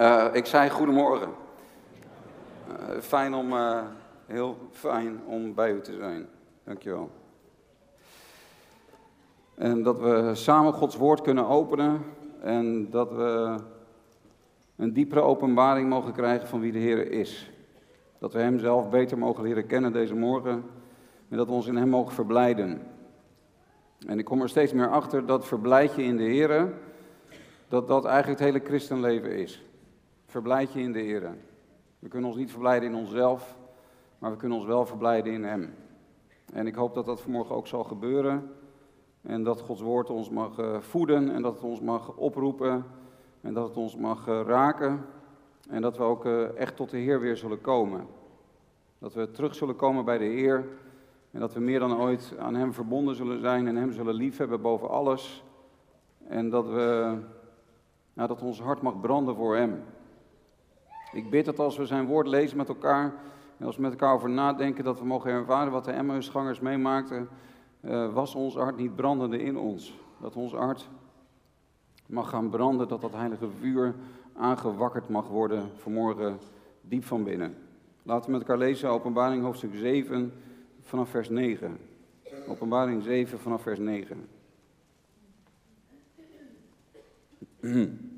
Uh, ik zei goedemorgen. Uh, fijn om, uh, heel fijn om bij u te zijn. Dankjewel. En dat we samen Gods woord kunnen openen en dat we een diepere openbaring mogen krijgen van wie de Heer is. Dat we Hem zelf beter mogen leren kennen deze morgen en dat we ons in Hem mogen verblijden. En ik kom er steeds meer achter dat verblijd je in de Heer, dat dat eigenlijk het hele christenleven is. Verblijd je in de Heer. We kunnen ons niet verblijden in onszelf, maar we kunnen ons wel verblijden in Hem. En ik hoop dat dat vanmorgen ook zal gebeuren. En dat Gods woord ons mag eh, voeden en dat het ons mag oproepen en dat het ons mag eh, raken. En dat we ook eh, echt tot de Heer weer zullen komen. Dat we terug zullen komen bij de Heer. En dat we meer dan ooit aan Hem verbonden zullen zijn en Hem zullen liefhebben boven alles. En dat, we, nou, dat ons hart mag branden voor Hem. Ik bid dat als we zijn woord lezen met elkaar en als we met elkaar over nadenken, dat we mogen ervaren wat de Emmausgangers meemaakten, uh, was ons hart niet brandende in ons. Dat ons hart mag gaan branden, dat dat heilige vuur aangewakkerd mag worden vanmorgen diep van binnen. Laten we met elkaar lezen openbaring hoofdstuk 7 vanaf vers 9. Openbaring 7 vanaf vers 9.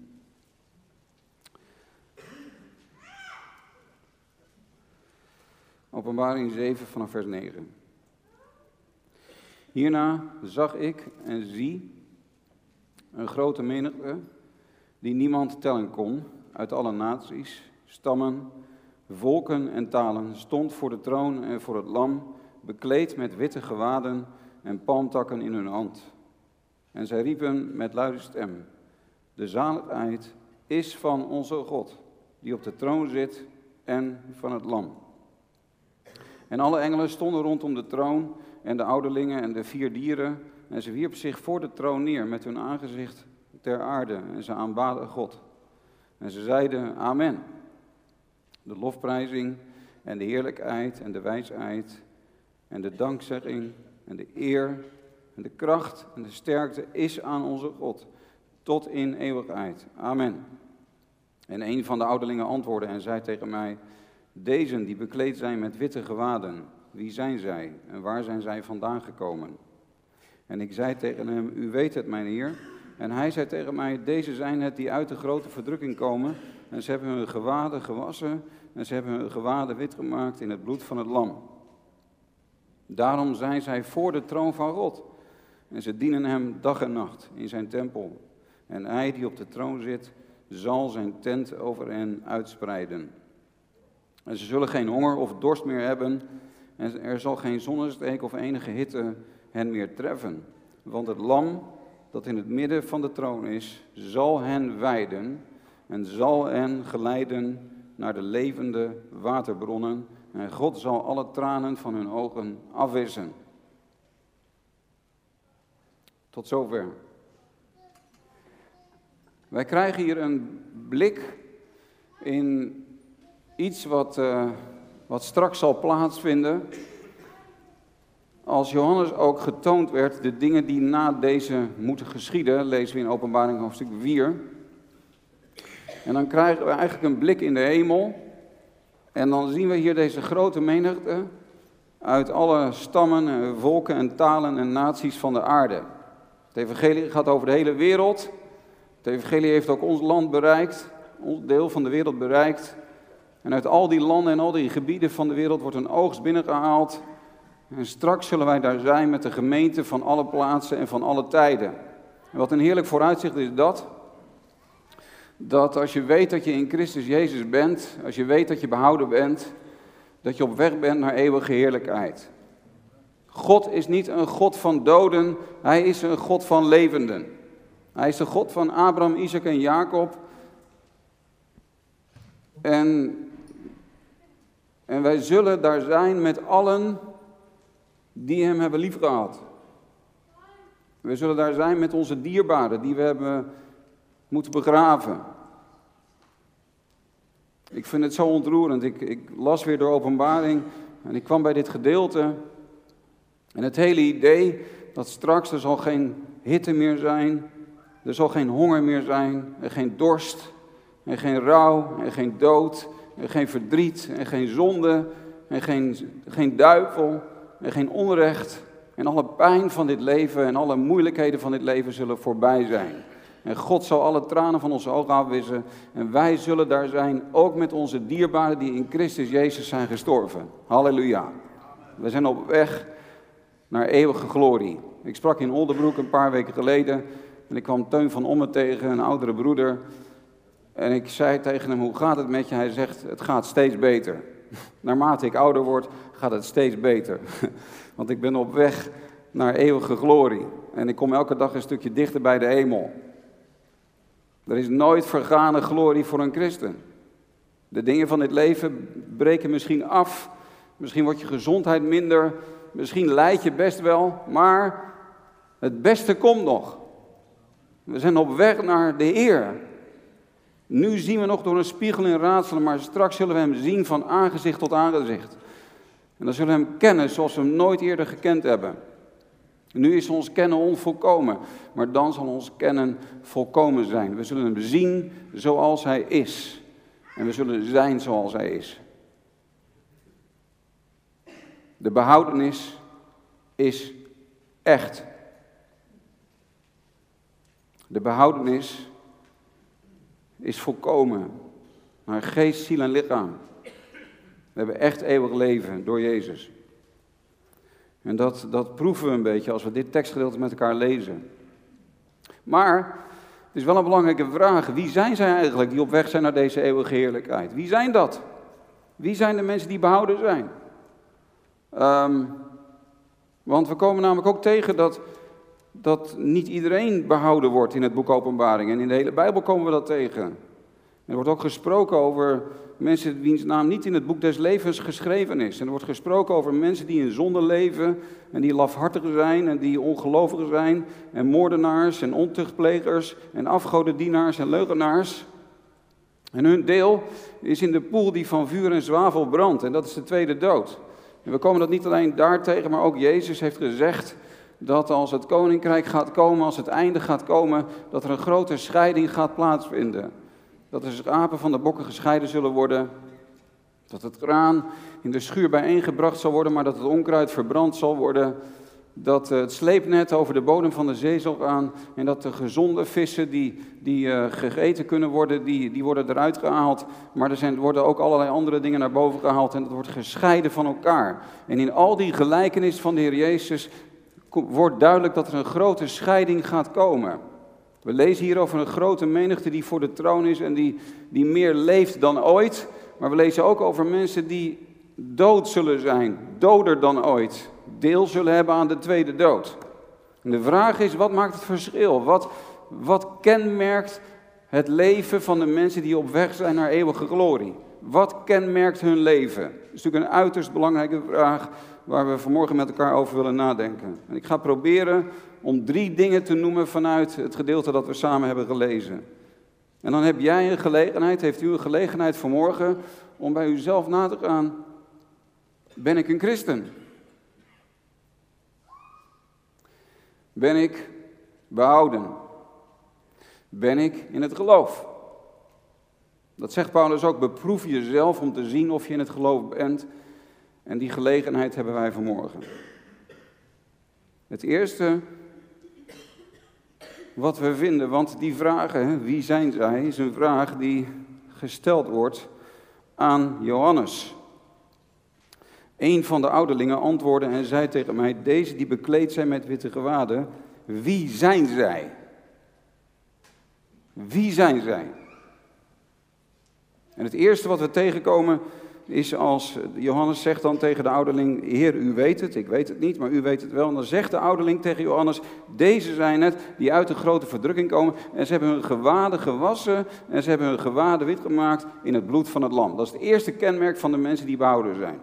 Openbaring 7 vanaf vers 9. Hierna zag ik en zie een grote menigte die niemand tellen kon uit alle naties, stammen, volken en talen, stond voor de troon en voor het lam, bekleed met witte gewaden en palmtakken in hun hand. En zij riepen met luide stem, de zaligheid is van onze God, die op de troon zit en van het lam. En alle engelen stonden rondom de troon en de ouderlingen en de vier dieren. En ze wierpen zich voor de troon neer met hun aangezicht ter aarde. En ze aanbaden God. En ze zeiden Amen. De lofprijzing en de heerlijkheid en de wijsheid en de dankzegging en de eer en de kracht en de sterkte is aan onze God tot in eeuwigheid. Amen. En een van de ouderlingen antwoordde en zei tegen mij: Dezen die bekleed zijn met witte gewaden, wie zijn zij en waar zijn zij vandaan gekomen? En ik zei tegen hem, u weet het, mijn heer. En hij zei tegen mij, deze zijn het die uit de grote verdrukking komen. En ze hebben hun gewaden gewassen en ze hebben hun gewaden wit gemaakt in het bloed van het lam. Daarom zijn zij voor de troon van God. En ze dienen hem dag en nacht in zijn tempel. En hij die op de troon zit, zal zijn tent over hen uitspreiden. En ze zullen geen honger of dorst meer hebben. En er zal geen zonnesteek of enige hitte hen meer treffen. Want het lam dat in het midden van de troon is, zal hen wijden en zal hen geleiden naar de levende waterbronnen. En God zal alle tranen van hun ogen afwissen. Tot zover. Wij krijgen hier een blik in iets wat, uh, wat straks zal plaatsvinden. Als Johannes ook getoond werd, de dingen die na deze moeten geschieden, lezen we in Openbaring hoofdstuk 4. En dan krijgen we eigenlijk een blik in de hemel. En dan zien we hier deze grote menigte uit alle stammen, volken en talen en naties van de aarde. Het evangelie gaat over de hele wereld. Het evangelie heeft ook ons land bereikt, ons deel van de wereld bereikt. En uit al die landen en al die gebieden van de wereld wordt een oogst binnengehaald. En straks zullen wij daar zijn met de gemeente van alle plaatsen en van alle tijden. En wat een heerlijk vooruitzicht is dat. Dat als je weet dat je in Christus Jezus bent, als je weet dat je behouden bent, dat je op weg bent naar eeuwige heerlijkheid. God is niet een God van doden, hij is een God van levenden. Hij is de God van Abraham, Isaac en Jacob. En en wij zullen daar zijn met allen die hem hebben liefgehad. We zullen daar zijn met onze dierbaren die we hebben moeten begraven. Ik vind het zo ontroerend. Ik, ik las weer door openbaring en ik kwam bij dit gedeelte. En het hele idee dat straks er zal geen hitte meer zijn, er zal geen honger meer zijn, er geen dorst, En geen rouw, en geen dood, en geen verdriet, en geen zonde, en geen, geen duivel, en geen onrecht. En alle pijn van dit leven en alle moeilijkheden van dit leven zullen voorbij zijn. En God zal alle tranen van onze ogen afwissen. En wij zullen daar zijn, ook met onze dierbaren die in Christus Jezus zijn gestorven. Halleluja. We zijn op weg naar eeuwige glorie. Ik sprak in Oldenbroek een paar weken geleden. En ik kwam Teun van Omme tegen, een oudere broeder. En ik zei tegen hem, hoe gaat het met je? Hij zegt, het gaat steeds beter. Naarmate ik ouder word, gaat het steeds beter. Want ik ben op weg naar eeuwige glorie. En ik kom elke dag een stukje dichter bij de hemel. Er is nooit vergane glorie voor een christen. De dingen van dit leven breken misschien af. Misschien wordt je gezondheid minder. Misschien leid je best wel. Maar het beste komt nog. We zijn op weg naar de Heer. Nu zien we nog door een spiegel in raadselen, maar straks zullen we Hem zien van aangezicht tot aangezicht. En dan zullen we Hem kennen zoals we Hem nooit eerder gekend hebben. Nu is ons kennen onvolkomen, maar dan zal ons kennen volkomen zijn. We zullen Hem zien zoals Hij is. En we zullen zijn zoals Hij is. De behoudenis is echt. De behoudenis is volkomen. Naar geest, ziel en lichaam. We hebben echt eeuwig leven door Jezus. En dat, dat proeven we een beetje als we dit tekstgedeelte met elkaar lezen. Maar het is wel een belangrijke vraag. Wie zijn zij eigenlijk die op weg zijn naar deze eeuwige heerlijkheid? Wie zijn dat? Wie zijn de mensen die behouden zijn? Um, want we komen namelijk ook tegen dat, dat niet iedereen behouden wordt in het boek Openbaring. En in de hele Bijbel komen we dat tegen. Er wordt ook gesproken over mensen wiens naam niet in het boek des levens geschreven is. En er wordt gesproken over mensen die in zonde leven en die lafhartig zijn en die ongelovigen zijn en moordenaars en ontuchtplegers en afgodendienaars en leugenaars. En hun deel is in de poel die van vuur en zwavel brandt en dat is de tweede dood. En we komen dat niet alleen daar tegen, maar ook Jezus heeft gezegd dat als het koninkrijk gaat komen, als het einde gaat komen, dat er een grote scheiding gaat plaatsvinden. Dat de schapen van de bokken gescheiden zullen worden. Dat het graan in de schuur bijeengebracht zal worden, maar dat het onkruid verbrand zal worden. Dat het sleepnet over de bodem van de zee zal gaan. En dat de gezonde vissen die, die uh, gegeten kunnen worden, die, die worden eruit gehaald. Maar er zijn, worden ook allerlei andere dingen naar boven gehaald. En dat wordt gescheiden van elkaar. En in al die gelijkenis van de Heer Jezus wordt duidelijk dat er een grote scheiding gaat komen. We lezen hier over een grote menigte die voor de troon is en die, die meer leeft dan ooit. Maar we lezen ook over mensen die dood zullen zijn, doder dan ooit. Deel zullen hebben aan de tweede dood. En de vraag is, wat maakt het verschil? Wat, wat kenmerkt het leven van de mensen die op weg zijn naar eeuwige glorie? Wat kenmerkt hun leven? Dat is natuurlijk een uiterst belangrijke vraag waar we vanmorgen met elkaar over willen nadenken. En ik ga proberen om drie dingen te noemen vanuit het gedeelte dat we samen hebben gelezen. En dan heb jij een gelegenheid, heeft u een gelegenheid vanmorgen om bij uzelf na te gaan. Ben ik een christen? Ben ik behouden? Ben ik in het geloof? Dat zegt Paulus ook, beproef jezelf om te zien of je in het geloof bent. En die gelegenheid hebben wij vanmorgen. Het eerste wat we vinden, want die vragen, wie zijn zij, is een vraag die gesteld wordt aan Johannes. Een van de ouderlingen antwoordde en zei tegen mij, deze die bekleed zijn met witte gewaden, wie zijn zij? Wie zijn zij? En het eerste wat we tegenkomen is als Johannes zegt dan tegen de ouderling, Heer, u weet het, ik weet het niet, maar u weet het wel. En dan zegt de ouderling tegen Johannes, deze zijn het die uit de grote verdrukking komen en ze hebben hun gewaden gewassen en ze hebben hun gewaden wit gemaakt in het bloed van het lam. Dat is het eerste kenmerk van de mensen die behouden zijn.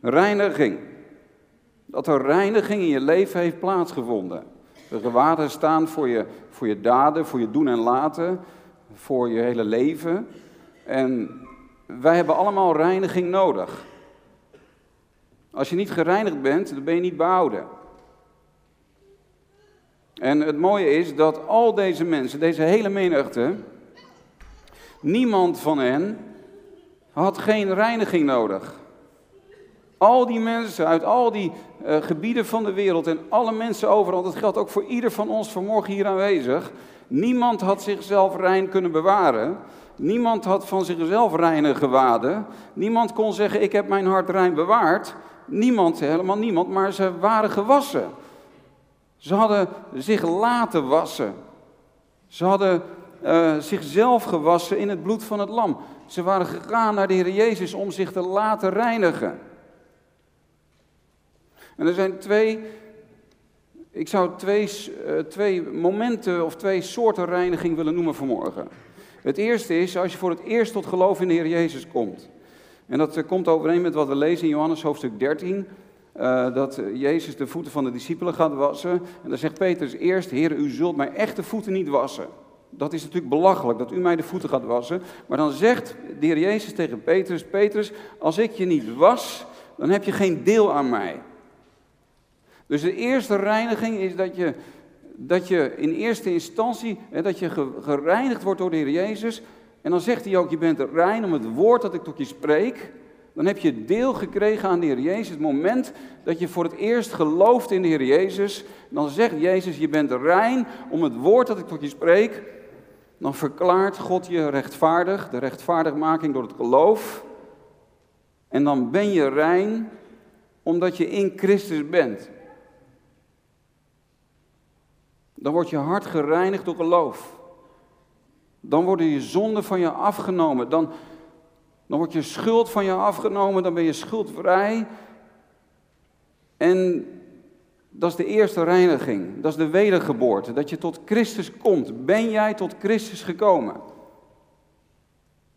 Reiniging. Dat er reiniging in je leven heeft plaatsgevonden. De gewaden staan voor je, voor je daden, voor je doen en laten, voor je hele leven. En wij hebben allemaal reiniging nodig. Als je niet gereinigd bent, dan ben je niet behouden. En het mooie is dat al deze mensen, deze hele menigte, Niemand van hen had geen reiniging nodig. Al die mensen uit al die uh, gebieden van de wereld en alle mensen overal, dat geldt ook voor ieder van ons vanmorgen hier aanwezig. Niemand had zichzelf rein kunnen bewaren. Niemand had van zichzelf reine gewaden. Niemand kon zeggen: Ik heb mijn hart rein bewaard. Niemand, helemaal niemand, maar ze waren gewassen. Ze hadden zich laten wassen. Ze hadden uh, zichzelf gewassen in het bloed van het lam. Ze waren gegaan naar de Heer Jezus om zich te laten reinigen. En er zijn twee, ik zou twee, uh, twee momenten of twee soorten reiniging willen noemen vanmorgen. Het eerste is als je voor het eerst tot geloof in de Heer Jezus komt. En dat uh, komt overeen met wat we lezen in Johannes hoofdstuk 13. Uh, dat Jezus de voeten van de discipelen gaat wassen. En dan zegt Petrus eerst, Heer, u zult mijn echte voeten niet wassen. Dat is natuurlijk belachelijk, dat u mij de voeten gaat wassen. Maar dan zegt de Heer Jezus tegen Petrus, Petrus, als ik je niet was, dan heb je geen deel aan mij. Dus de eerste reiniging is dat je, dat je in eerste instantie, hè, dat je gereinigd wordt door de Heer Jezus. En dan zegt hij ook, je bent rein om het woord dat ik tot je spreek. Dan heb je deel gekregen aan de Heer Jezus. Het moment dat je voor het eerst gelooft in de Heer Jezus, dan zegt Jezus, je bent rein om het woord dat ik tot je spreek. Dan verklaart God je rechtvaardig, de rechtvaardigmaking door het geloof. En dan ben je rein omdat je in Christus bent. Dan wordt je hart gereinigd door geloof. Dan worden je zonden van je afgenomen. Dan, dan wordt je schuld van je afgenomen. Dan ben je schuldvrij. En dat is de eerste reiniging. Dat is de wedergeboorte. Dat je tot Christus komt. Ben jij tot Christus gekomen?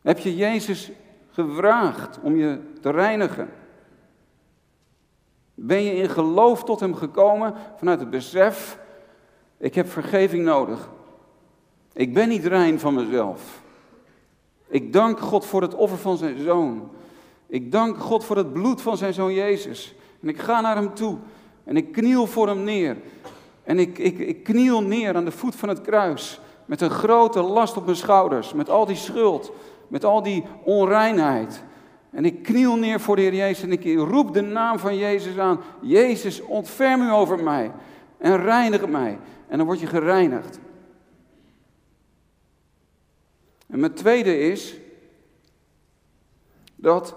Heb je Jezus gevraagd om je te reinigen? Ben je in geloof tot Hem gekomen vanuit het besef ik heb vergeving nodig. Ik ben niet rein van mezelf. Ik dank God voor het offer van zijn zoon. Ik dank God voor het bloed van zijn zoon Jezus. En ik ga naar hem toe. En ik kniel voor hem neer. En ik, ik, ik kniel neer aan de voet van het kruis. Met een grote last op mijn schouders. Met al die schuld. Met al die onreinheid. En ik kniel neer voor de Heer Jezus. En ik roep de naam van Jezus aan. Jezus, ontferm u over mij. En reinig mij. En dan word je gereinigd. En mijn tweede is dat,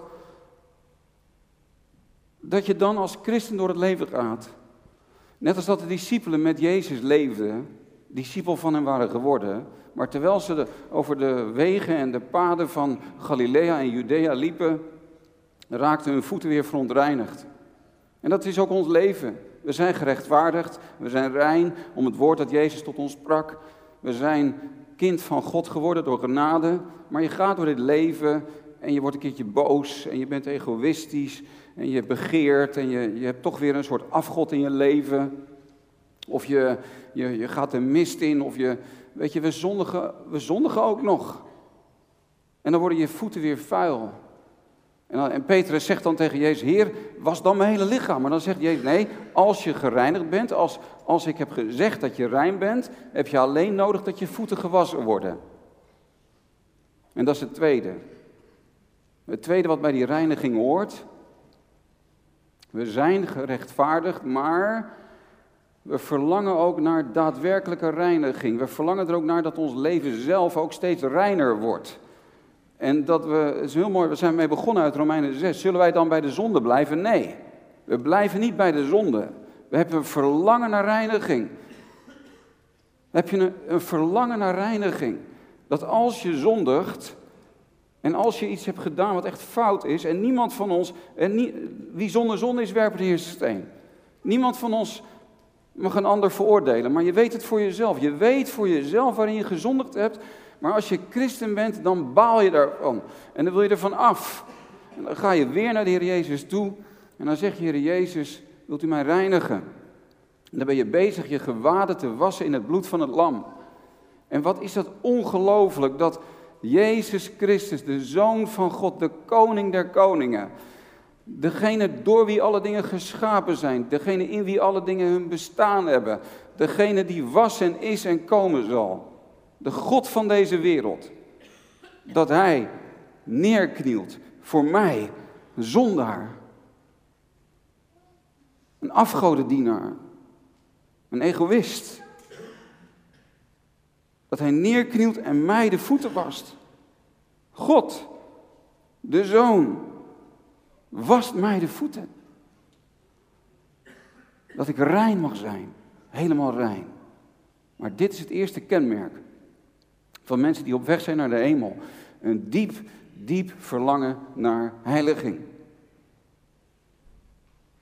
dat je dan als christen door het leven gaat. Net als dat de discipelen met Jezus leefden, discipel van hem waren geworden. Maar terwijl ze over de wegen en de paden van Galilea en Judea liepen, raakten hun voeten weer verontreinigd. En dat is ook ons leven. We zijn gerechtvaardigd, we zijn rein om het woord dat Jezus tot ons sprak. We zijn kind van God geworden door genade, maar je gaat door dit leven en je wordt een keertje boos en je bent egoïstisch en je begeert en je, je hebt toch weer een soort afgod in je leven. Of je, je, je gaat de mist in of je, weet je, we zondigen, we zondigen ook nog. En dan worden je voeten weer vuil. En, Petrus zegt dan tegen Jezus, Heer, was dan mijn hele lichaam? Maar dan zegt Jezus, nee, als je gereinigd bent, als, als ik heb gezegd dat je rein bent, heb je alleen nodig dat je voeten gewassen worden. En dat is het tweede. Het tweede wat bij die reiniging hoort, we zijn gerechtvaardigd, maar we verlangen ook naar daadwerkelijke reiniging. We verlangen er ook naar dat ons leven zelf ook steeds reiner wordt. En dat we, is heel mooi, we zijn mee begonnen uit Romeinen 6. Zullen wij dan bij de zonde blijven? Nee, we blijven niet bij de zonde. We hebben een verlangen naar reiniging. Heb je een, een verlangen naar reiniging? Dat als je zondigt en als je iets hebt gedaan wat echt fout is en niemand van ons, en wie zonder zonde is, werpt de eerste steen. Niemand van ons mag een ander veroordelen, maar je weet het voor jezelf. Je weet voor jezelf waarin je gezondigd hebt maar als je christen bent, dan baal je daarvan. En dan wil je ervan af. En dan ga je weer naar de Heer Jezus toe. En dan zeg je, Heer Jezus, wilt u mij reinigen? En dan ben je bezig je gewaden te wassen in het bloed van het lam. En wat is dat ongelooflijk dat Jezus Christus, de Zoon van God, de Koning der Koningen, degene door wie alle dingen geschapen zijn, degene in wie alle dingen hun bestaan hebben, degene die was en is en komen zal, de God van deze wereld, dat hij neerknielt voor mij, een zondaar. Een afgodendienaar. Een egoïst. Dat hij neerknielt en mij de voeten wast. God, de Zoon, wast mij de voeten. Dat ik rein mag zijn. Helemaal rein. Maar dit is het eerste kenmerk van mensen die op weg zijn naar de hemel. Een diep, diep verlangen naar heiliging.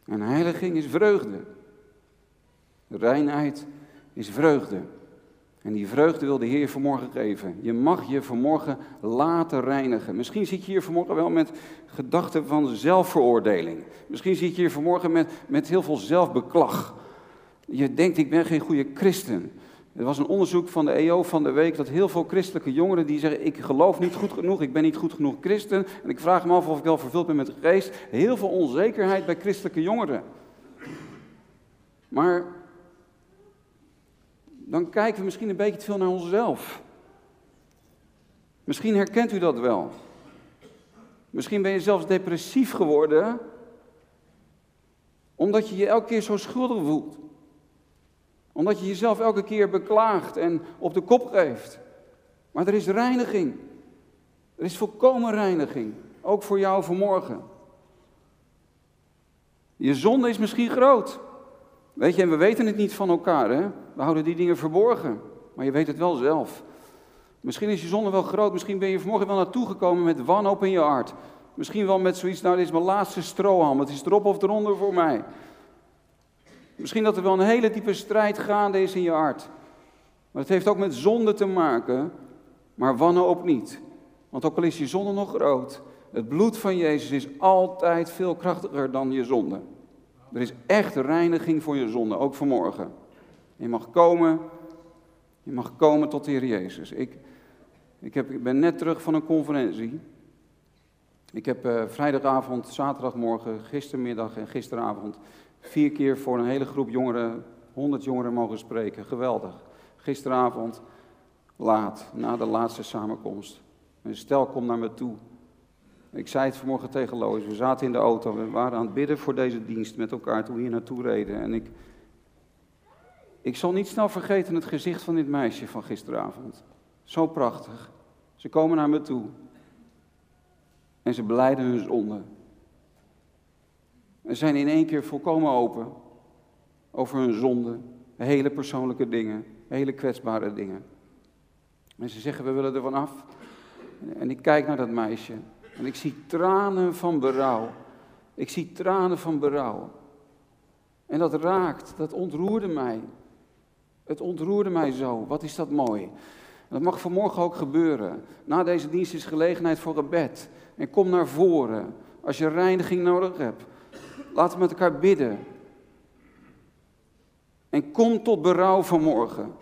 En heiliging is vreugde. Reinheid is vreugde. En die vreugde wil de Heer vanmorgen geven. Je mag je vanmorgen laten reinigen. Misschien zit je hier vanmorgen wel met gedachten van zelfveroordeling. Misschien zit je hier vanmorgen met, met heel veel zelfbeklag. Je denkt, ik ben geen goede christen. Er was een onderzoek van de EO van de week dat heel veel christelijke jongeren die zeggen: Ik geloof niet goed genoeg, ik ben niet goed genoeg christen. En ik vraag me af of ik wel vervuld ben met de geest. Heel veel onzekerheid bij christelijke jongeren. Maar dan kijken we misschien een beetje te veel naar onszelf. Misschien herkent u dat wel. Misschien ben je zelfs depressief geworden, omdat je je elke keer zo schuldig voelt omdat je jezelf elke keer beklaagt en op de kop geeft. Maar er is reiniging. Er is volkomen reiniging. Ook voor jou vanmorgen. Je zonde is misschien groot. Weet je, en we weten het niet van elkaar, hè? We houden die dingen verborgen. Maar je weet het wel zelf. Misschien is je zonde wel groot. Misschien ben je vanmorgen wel naartoe gekomen met wanhoop in je hart. Misschien wel met zoiets, nou, dit is mijn laatste strohalm. Het is erop of eronder voor mij. Misschien dat er wel een hele diepe strijd gaande is in je hart. Maar het heeft ook met zonde te maken, maar wanhoop niet. Want ook al is je zonde nog groot, het bloed van Jezus is altijd veel krachtiger dan je zonde. Er is echt reiniging voor je zonde, ook vanmorgen. Je mag komen, je mag komen tot de Heer Jezus. Ik, ik, heb, ik ben net terug van een conferentie. Ik heb uh, vrijdagavond, zaterdagmorgen, gistermiddag en gisteravond vier keer voor een hele groep jongeren, honderd jongeren mogen spreken. Geweldig. Gisteravond, laat, na de laatste samenkomst. Een stel komt naar me toe. Ik zei het vanmorgen tegen Lois. We zaten in de auto. We waren aan het bidden voor deze dienst met elkaar toen we hier naartoe reden. En ik, ik zal niet snel vergeten het gezicht van dit meisje van gisteravond. Zo prachtig. Ze komen naar me toe. En ze beleiden hun zonde. En zijn in één keer volkomen open over hun zonde, hele persoonlijke dingen, hele kwetsbare dingen. En ze zeggen, we willen er van af. En ik kijk naar dat meisje en ik zie tranen van berouw. Ik zie tranen van berouw. En dat raakt, dat ontroerde mij. Het ontroerde mij zo. Wat is dat mooi. Dat mag vanmorgen ook gebeuren. Na deze dienst is gelegenheid voor een bed. En kom naar voren als je reiniging nodig hebt. Laten we met elkaar bidden. En kom tot berouw vanmorgen.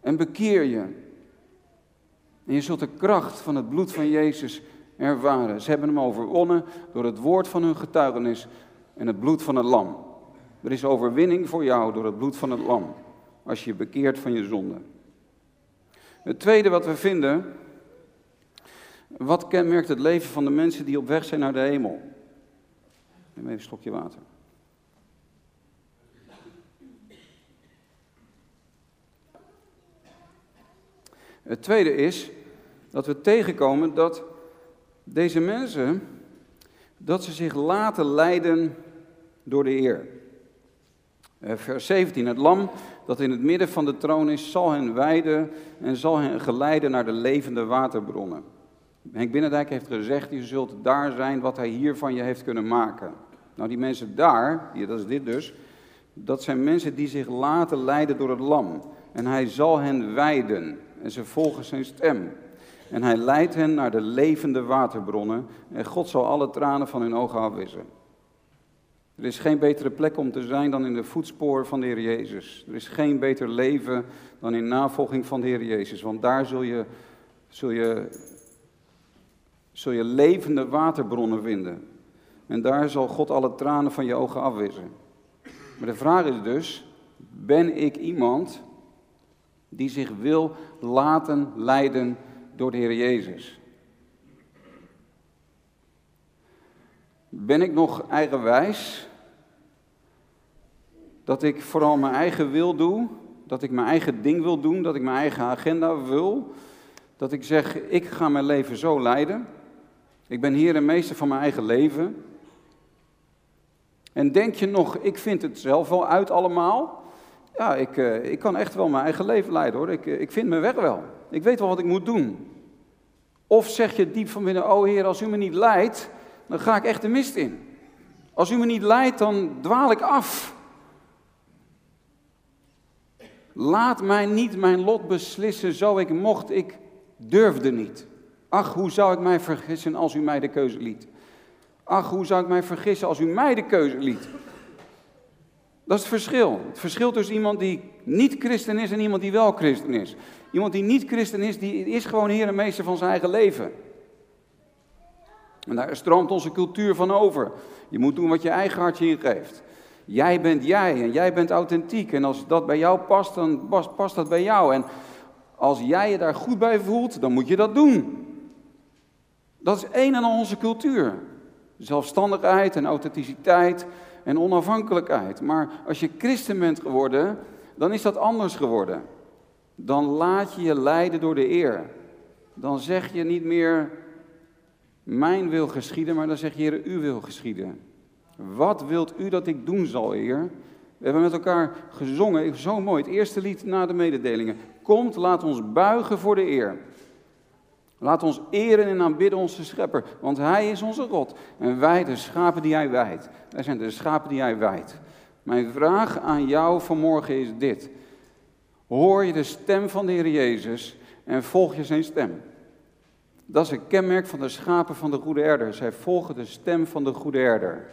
En bekeer je. En je zult de kracht van het bloed van Jezus ervaren. Ze hebben hem overwonnen door het woord van hun getuigenis en het bloed van het lam. Er is overwinning voor jou door het bloed van het lam. Als je bekeert van je zonde. Het tweede wat we vinden. Wat kenmerkt het leven van de mensen die op weg zijn naar de hemel? Neem even een stokje water. Het tweede is dat we tegenkomen dat deze mensen, dat ze zich laten leiden door de Heer. Eh, vers 17, het lam dat in het midden van de troon is, zal hen wijden en zal hen geleiden naar de levende waterbronnen. Henk Binnendijk heeft gezegd, je zult daar zijn wat hij hier van je heeft kunnen maken. Nou, die mensen daar, dat is dit dus, dat zijn mensen die zich laten leiden door het lam. En hij zal hen wijden en ze volgen zijn stem. En hij leidt hen naar de levende waterbronnen en God zal alle tranen van hun ogen afwissen. Er is geen betere plek om te zijn dan in de voetspoor van de Heer Jezus. Er is geen beter leven dan in navolging van de Heer Jezus, want daar zul je, zul je, zul je levende waterbronnen vinden. En daar zal God alle tranen van je ogen afwissen. Maar de vraag is dus, ben ik iemand die zich wil laten leiden door de Heer Jezus? Ben ik nog eigenwijs? Dat ik vooral mijn eigen wil doe, dat ik mijn eigen ding wil doen, dat ik mijn eigen agenda wil. Dat ik zeg, ik ga mijn leven zo leiden. Ik ben hier en meester van mijn eigen leven. En denk je nog, ik vind het zelf wel uit allemaal? Ja, ik, uh, ik kan echt wel mijn eigen leven leiden hoor. Ik, uh, ik vind mijn weg wel. Ik weet wel wat ik moet doen. Of zeg je diep van binnen, oh Heer, als u me niet leidt, dan ga ik echt de mist in. Als u me niet leidt, dan dwaal ik af. Laat mij niet mijn lot beslissen zo ik mocht, ik durfde niet. Ach, hoe zou ik mij vergissen als u mij de keuze liet? Ach, hoe zou ik mij vergissen als u mij de keuze liet? Dat is het verschil. Het verschil tussen iemand die niet christen is en iemand die wel christen is. Iemand die niet christen is, die is gewoon heer en meester van zijn eigen leven. En daar stroomt onze cultuur van over. Je moet doen wat je eigen hartje ingeeft. Jij bent jij en jij bent authentiek. En als dat bij jou past, dan past dat bij jou. En als jij je daar goed bij voelt, dan moet je dat doen. Dat is één en al onze cultuur. Zelfstandigheid en authenticiteit en onafhankelijkheid. Maar als je christen bent geworden, dan is dat anders geworden. Dan laat je je leiden door de eer. Dan zeg je niet meer, mijn wil geschieden, maar dan zeg je, Heer, uw wil geschieden. Wat wilt u dat ik doen zal, Heer? We hebben met elkaar gezongen, zo mooi, het eerste lied na de mededelingen. Komt, laat ons buigen voor de eer. Laat ons eren en aanbidden onze schepper, want hij is onze God. En wij de schapen die hij wijdt. Wij zijn de schapen die hij wijdt. Mijn vraag aan jou vanmorgen is dit. Hoor je de stem van de Heer Jezus en volg je zijn stem? Dat is een kenmerk van de schapen van de goede herder. Zij volgen de stem van de goede herder.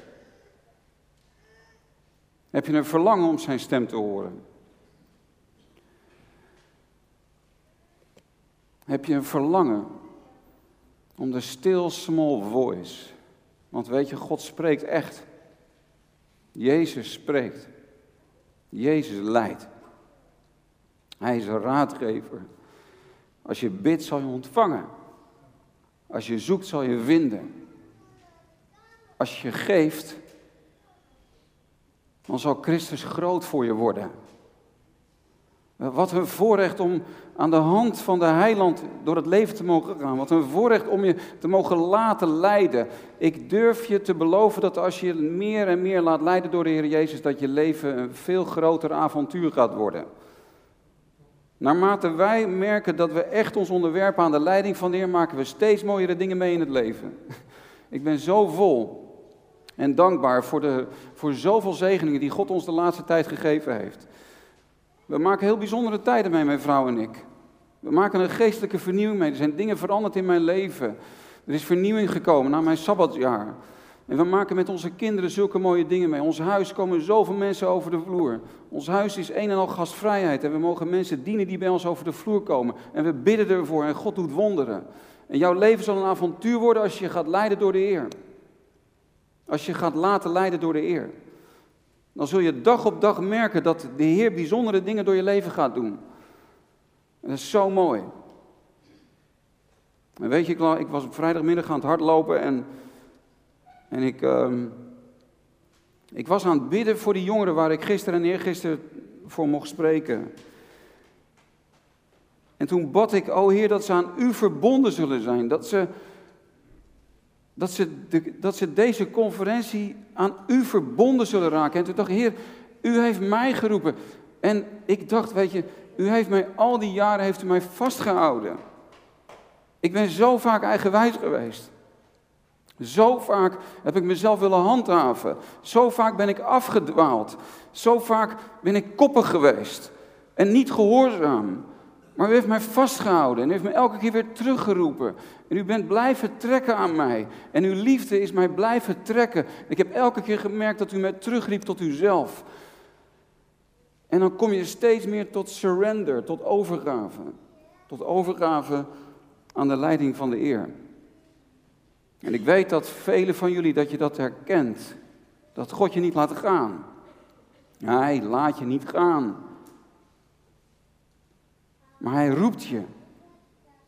Heb je een verlangen om zijn stem te horen? Heb je een verlangen om de still small voice? Want weet je, God spreekt echt. Jezus spreekt. Jezus leidt. Hij is een raadgever. Als je bidt, zal je ontvangen. Als je zoekt, zal je vinden. Als je geeft, dan zal Christus groot voor je worden. Wat een voorrecht om aan de hand van de heiland door het leven te mogen gaan. Wat een voorrecht om je te mogen laten leiden. Ik durf je te beloven dat als je meer en meer laat leiden door de Heer Jezus, dat je leven een veel groter avontuur gaat worden. Naarmate wij merken dat we echt ons onderwerpen aan de leiding van de Heer, maken we steeds mooiere dingen mee in het leven. Ik ben zo vol en dankbaar voor, de, voor zoveel zegeningen die God ons de laatste tijd gegeven heeft. We maken heel bijzondere tijden mee, mijn vrouw en ik. We maken een geestelijke vernieuwing mee. Er zijn dingen veranderd in mijn leven. Er is vernieuwing gekomen na mijn sabbatjaar. En we maken met onze kinderen zulke mooie dingen mee. Ons huis komen zoveel mensen over de vloer. Ons huis is een en al gastvrijheid. En we mogen mensen dienen die bij ons over de vloer komen. En we bidden ervoor en God doet wonderen. En jouw leven zal een avontuur worden als je gaat leiden door de Heer. Als je gaat laten leiden door de eer. Dan zul je dag op dag merken dat de Heer bijzondere dingen door je leven gaat doen. En dat is zo mooi. Weet je, ik was op vrijdagmiddag aan het hardlopen en, en ik, um, ik was aan het bidden voor die jongeren waar ik gisteren en eergisteren voor mocht spreken. En toen bad ik, o Heer, dat ze aan u verbonden zullen zijn. Dat ze dat ze, dat ze deze conferentie aan u verbonden zullen raken. En toen dacht ik, Heer, u heeft mij geroepen. En ik dacht, weet je, u heeft mij al die jaren heeft u mij vastgehouden. Ik ben zo vaak eigenwijs geweest. Zo vaak heb ik mezelf willen handhaven. Zo vaak ben ik afgedwaald. Zo vaak ben ik koppig geweest. En niet gehoorzaam. Maar u heeft mij vastgehouden en u heeft me elke keer weer teruggeroepen. En u bent blijven trekken aan mij. En uw liefde is mij blijven trekken. Ik heb elke keer gemerkt dat u mij terugriep tot uzelf. En dan kom je steeds meer tot surrender, tot overgave. Tot overgave aan de leiding van de eer. En ik weet dat velen van jullie dat je dat herkent. Dat God je niet laat gaan. Hij laat je niet gaan. Maar hij roept je.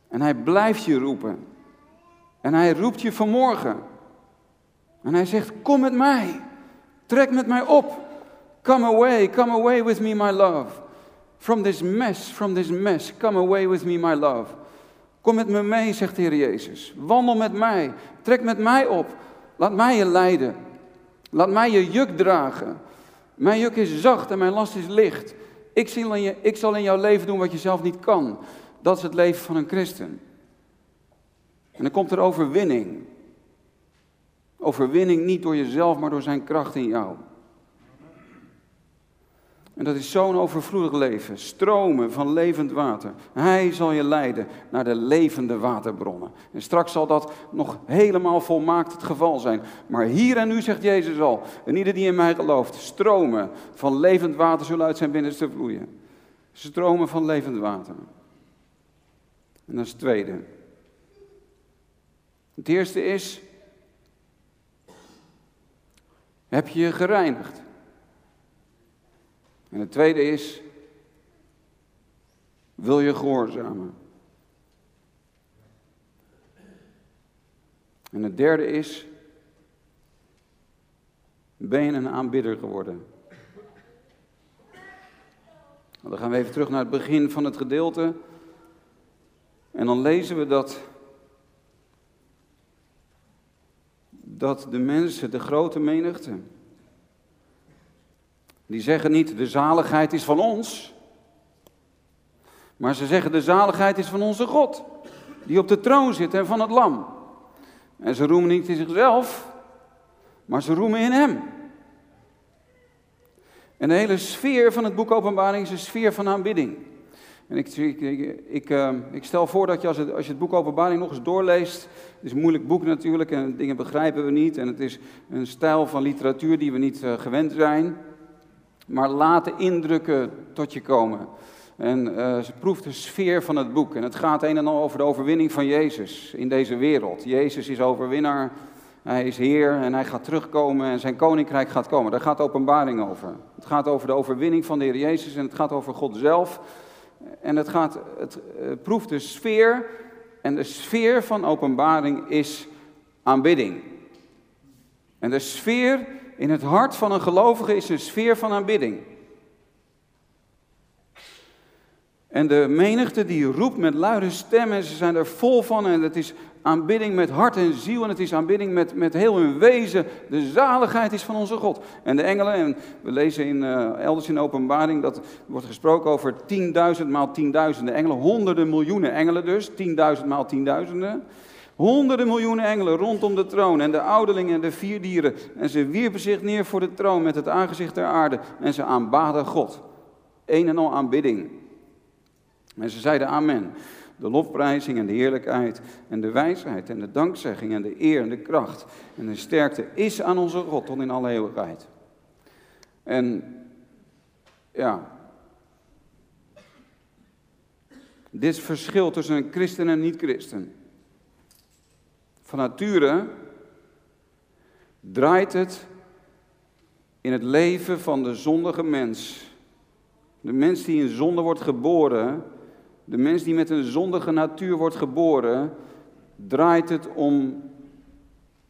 En hij blijft je roepen. En hij roept je vanmorgen. En hij zegt, kom met mij. Trek met mij op. Come away, come away with me, my love. From this mess, from this mess, come away with me, my love. Kom met me mee, zegt de Heer Jezus. Wandel met mij. Trek met mij op. Laat mij je leiden. Laat mij je juk dragen. Mijn juk is zacht en mijn last is licht. Ik zal, in je, ik zal in jouw leven doen wat je zelf niet kan. Dat is het leven van een christen. En dan komt er overwinning. Overwinning niet door jezelf, maar door zijn kracht in jou. En dat is zo'n overvloedig leven. Stromen van levend water. Hij zal je leiden naar de levende waterbronnen. En straks zal dat nog helemaal volmaakt het geval zijn. Maar hier en nu zegt Jezus al. En ieder die in mij gelooft. Stromen van levend water zullen uit zijn binnenste vloeien. Stromen van levend water. En dat is het tweede. Het eerste is. Heb je je gereinigd? En het tweede is, wil je gehoorzamen? En het derde is, ben je een aanbidder geworden? Dan gaan we even terug naar het begin van het gedeelte. En dan lezen we dat, dat de mensen, de grote menigte, die zeggen niet de zaligheid is van ons, maar ze zeggen de zaligheid is van onze God, die op de troon zit en van het lam. En ze roemen niet in zichzelf, maar ze roemen in Hem. En de hele sfeer van het boek Openbaring is een sfeer van aanbidding. En ik, ik, ik, uh, ik, stel voor dat je als, als je het boek Openbaring nog eens doorleest. Het is een moeilijk boek natuurlijk en dingen begrijpen we niet. En het is een stijl van literatuur die we niet uh, gewend zijn maar laat indrukken tot je komen. En uh, ze proeft de sfeer van het boek. En het gaat een en al over de overwinning van Jezus in deze wereld. Jezus is overwinnaar, hij is Heer en hij gaat terugkomen en zijn koninkrijk gaat komen. Daar gaat de openbaring over. Het gaat over de overwinning van de Heer Jezus en het gaat over God zelf. En het, gaat, het uh, proeft de sfeer. En de sfeer van openbaring is aanbidding. En de sfeer in het hart van een gelovige is een sfeer van aanbidding. En de menigte die roept met luide stem en ze zijn er vol van en het is aanbidding met hart en ziel en het is aanbidding met, met heel hun wezen. De zaligheid is van onze God. En de engelen, en we lezen in, uh, elders in openbaring dat wordt gesproken over tienduizend maal tienduizenden engelen, honderden miljoenen engelen dus, tienduizend maal tienduizenden. Honderden miljoenen engelen rondom de troon en de ouderlingen en de vier dieren. En ze wierpen zich neer voor de troon met het aangezicht ter aarde en ze aanbaden God. Een en al aanbidding. En ze zeiden amen. De lofprijzing en de heerlijkheid en de wijsheid en de dankzegging en de eer en de kracht en de sterkte is aan onze God tot in alle eeuwigheid. En ja, dit verschil tussen een christen en niet-christen. Van nature draait het in het leven van de zondige mens. De mens die in zonde wordt geboren, de mens die met een zondige natuur wordt geboren, draait het om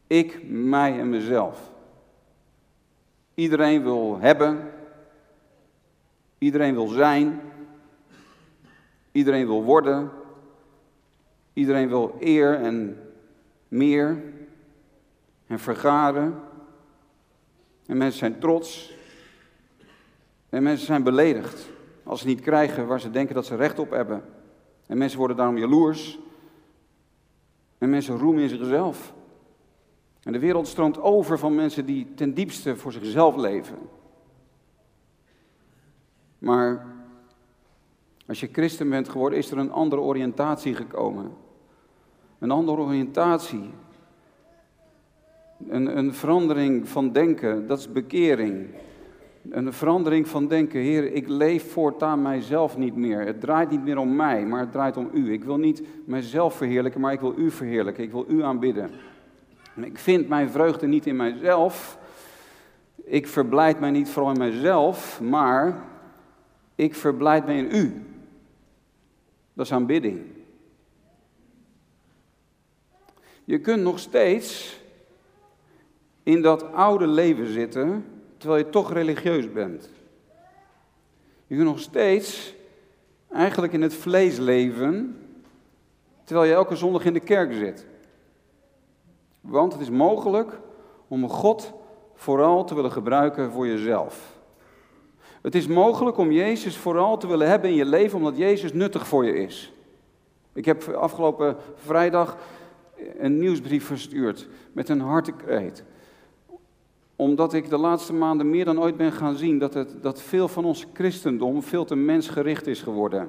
ik, mij en mezelf. Iedereen wil hebben, iedereen wil zijn, iedereen wil worden, iedereen wil eer en meer en vergaren. En mensen zijn trots. En mensen zijn beledigd als ze niet krijgen waar ze denken dat ze recht op hebben. En mensen worden daarom jaloers. En mensen roemen in zichzelf. En de wereld stroomt over van mensen die ten diepste voor zichzelf leven. Maar als je christen bent geworden, is er een andere oriëntatie gekomen. Een andere oriëntatie. Een, een verandering van denken, dat is bekering. Een verandering van denken, Heer, ik leef voortaan mijzelf niet meer. Het draait niet meer om mij, maar het draait om U. Ik wil niet mijzelf verheerlijken, maar ik wil U verheerlijken. Ik wil U aanbidden. Ik vind mijn vreugde niet in mijzelf. Ik verblijd mij niet vooral in mijzelf, maar ik verblijd mij in U. Dat is aanbidding. Je kunt nog steeds in dat oude leven zitten, terwijl je toch religieus bent. Je kunt nog steeds eigenlijk in het vlees leven, terwijl je elke zondag in de kerk zit. Want het is mogelijk om God vooral te willen gebruiken voor jezelf. Het is mogelijk om Jezus vooral te willen hebben in je leven, omdat Jezus nuttig voor je is. Ik heb afgelopen vrijdag een nieuwsbrief verstuurd met een hartekreet. Omdat ik de laatste maanden meer dan ooit ben gaan zien dat, het, dat veel van ons christendom veel te mensgericht is geworden.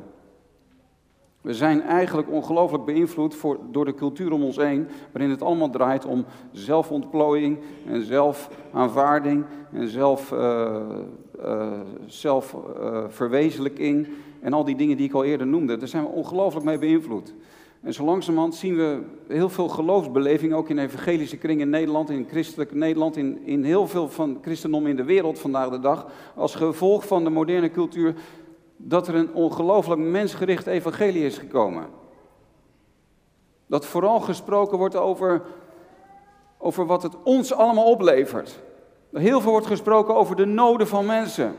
We zijn eigenlijk ongelooflijk beïnvloed door de cultuur om ons heen, waarin het allemaal draait om zelfontplooiing en zelfaanvaarding en zelf, uh, uh, zelfverwezenlijking en al die dingen die ik al eerder noemde. Daar zijn we ongelooflijk mee beïnvloed. En zo langzamerhand zien we heel veel geloofsbeleving, ook in evangelische kringen in Nederland, in christelijk Nederland, in, in heel veel van christendom in de wereld vandaag de dag, als gevolg van de moderne cultuur, dat er een ongelooflijk mensgericht evangelie is gekomen. Dat vooral gesproken wordt over, over wat het ons allemaal oplevert. Heel veel wordt gesproken over de noden van mensen.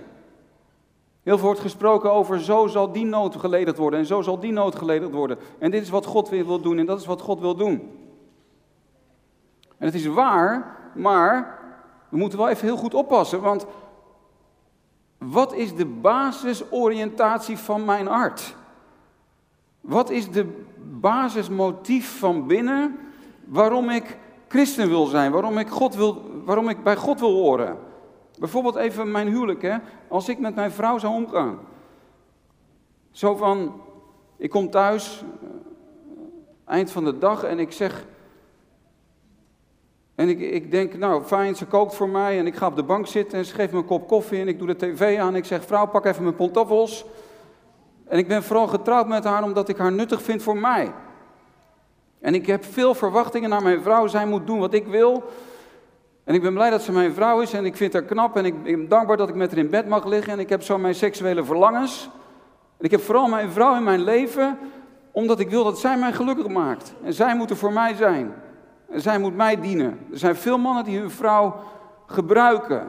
Heel veel wordt gesproken over zo zal die nood geledigd worden en zo zal die nood geledigd worden. En dit is wat God wil doen en dat is wat God wil doen. En het is waar, maar we moeten wel even heel goed oppassen, want wat is de basisoriëntatie van mijn hart? Wat is de basismotief van binnen waarom ik christen wil zijn, waarom ik, God wil, waarom ik bij God wil horen? Bijvoorbeeld even mijn huwelijk, hè? als ik met mijn vrouw zou omgaan. Zo van, ik kom thuis, eh, eind van de dag, en ik zeg, en ik, ik denk, nou fijn, ze kookt voor mij en ik ga op de bank zitten en ze geeft me een kop koffie en ik doe de tv aan. Ik zeg, vrouw, pak even mijn pantoffels. En ik ben vooral getrouwd met haar omdat ik haar nuttig vind voor mij. En ik heb veel verwachtingen naar mijn vrouw. Zij moet doen wat ik wil. En ik ben blij dat ze mijn vrouw is en ik vind haar knap en ik ben dankbaar dat ik met haar in bed mag liggen. En ik heb zo mijn seksuele verlangens. En ik heb vooral mijn vrouw in mijn leven omdat ik wil dat zij mij gelukkig maakt. En zij moet er voor mij zijn. En zij moet mij dienen. Er zijn veel mannen die hun vrouw gebruiken.